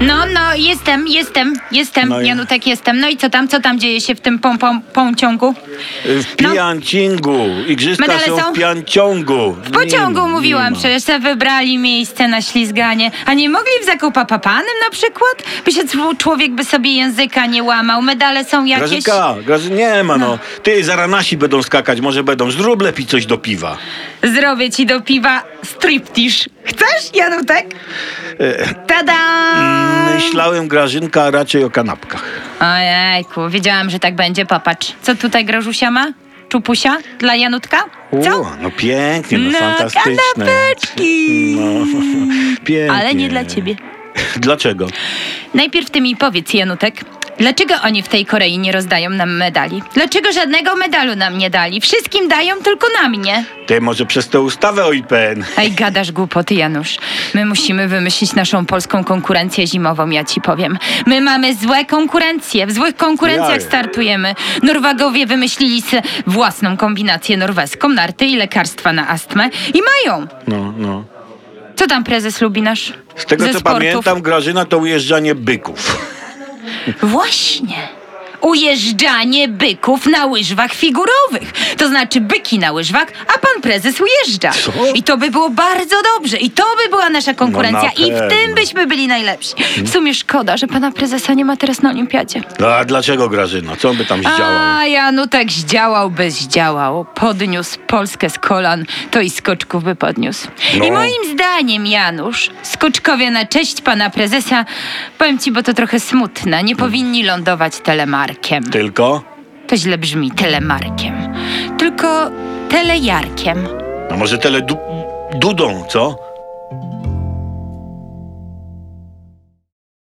No, no, jestem, jestem, jestem, No i- Janutek, jestem. No i co tam, co tam dzieje się w tym pą, pą, pąciągu? W Piancingu. Igrzyska Medale są są? w Pianciągu. W pociągu mówiłam przecież, że wybrali miejsce na ślizganie. A nie mogli w zakupa papanym na przykład? By się czł- człowiek by sobie języka nie łamał. Medale są jakieś... Grażynka, Graży... nie ma no. Ty, zaraz nasi będą skakać, może będą. Zrób lepiej coś do piwa. Zrobię ci do piwa striptisz. Chcesz, Janutek? Tada! Myślałem, Grażynka, raczej o kanapkach. Ojejku, wiedziałam, że tak będzie. Popatrz. Co tutaj Grażusia ma? Czupusia? Dla Janutka? Co? U, no pięknie, no, No, fantastyczne. kanapeczki. No, pięknie. Ale nie dla ciebie. Dlaczego? Najpierw ty mi powiedz, Janutek, dlaczego oni w tej Korei nie rozdają nam medali? Dlaczego żadnego medalu nam nie dali? Wszystkim dają, tylko na mnie. Ty może przez tę ustawę o IPN. Ej, gadasz głupoty, Janusz. My musimy wymyślić naszą polską konkurencję zimową, ja ci powiem. My mamy złe konkurencje, w złych konkurencjach startujemy. Norwagowie wymyślili se własną kombinację norweską, narty i lekarstwa na astmę i mają. No, no. Co tam prezes lubi nasz? Z tego Ze co sportów? pamiętam, Grażyna to ujeżdżanie byków. Właśnie. Ujeżdżanie byków na łyżwach figurowych. To znaczy byki na łyżwach, a pan prezes ujeżdża. Co? I to by było bardzo dobrze. I to by była nasza konkurencja. No I w tym byśmy byli najlepsi. W sumie szkoda, że pana prezesa nie ma teraz na olimpiadzie. No, a dlaczego Grażyna? Co on by tam zdziałał? A, Janutek zdziałałby, zdziałał. Podniósł Polskę z kolan, to i skoczków by podniósł. No. I moim zdaniem, Janusz, skoczkowie na cześć pana prezesa, powiem ci, bo to trochę smutne, nie powinni lądować telemarkiem. Tylko? To źle brzmi, telemarkiem. Tylko telejarkiem. No może tele du- dudą, co?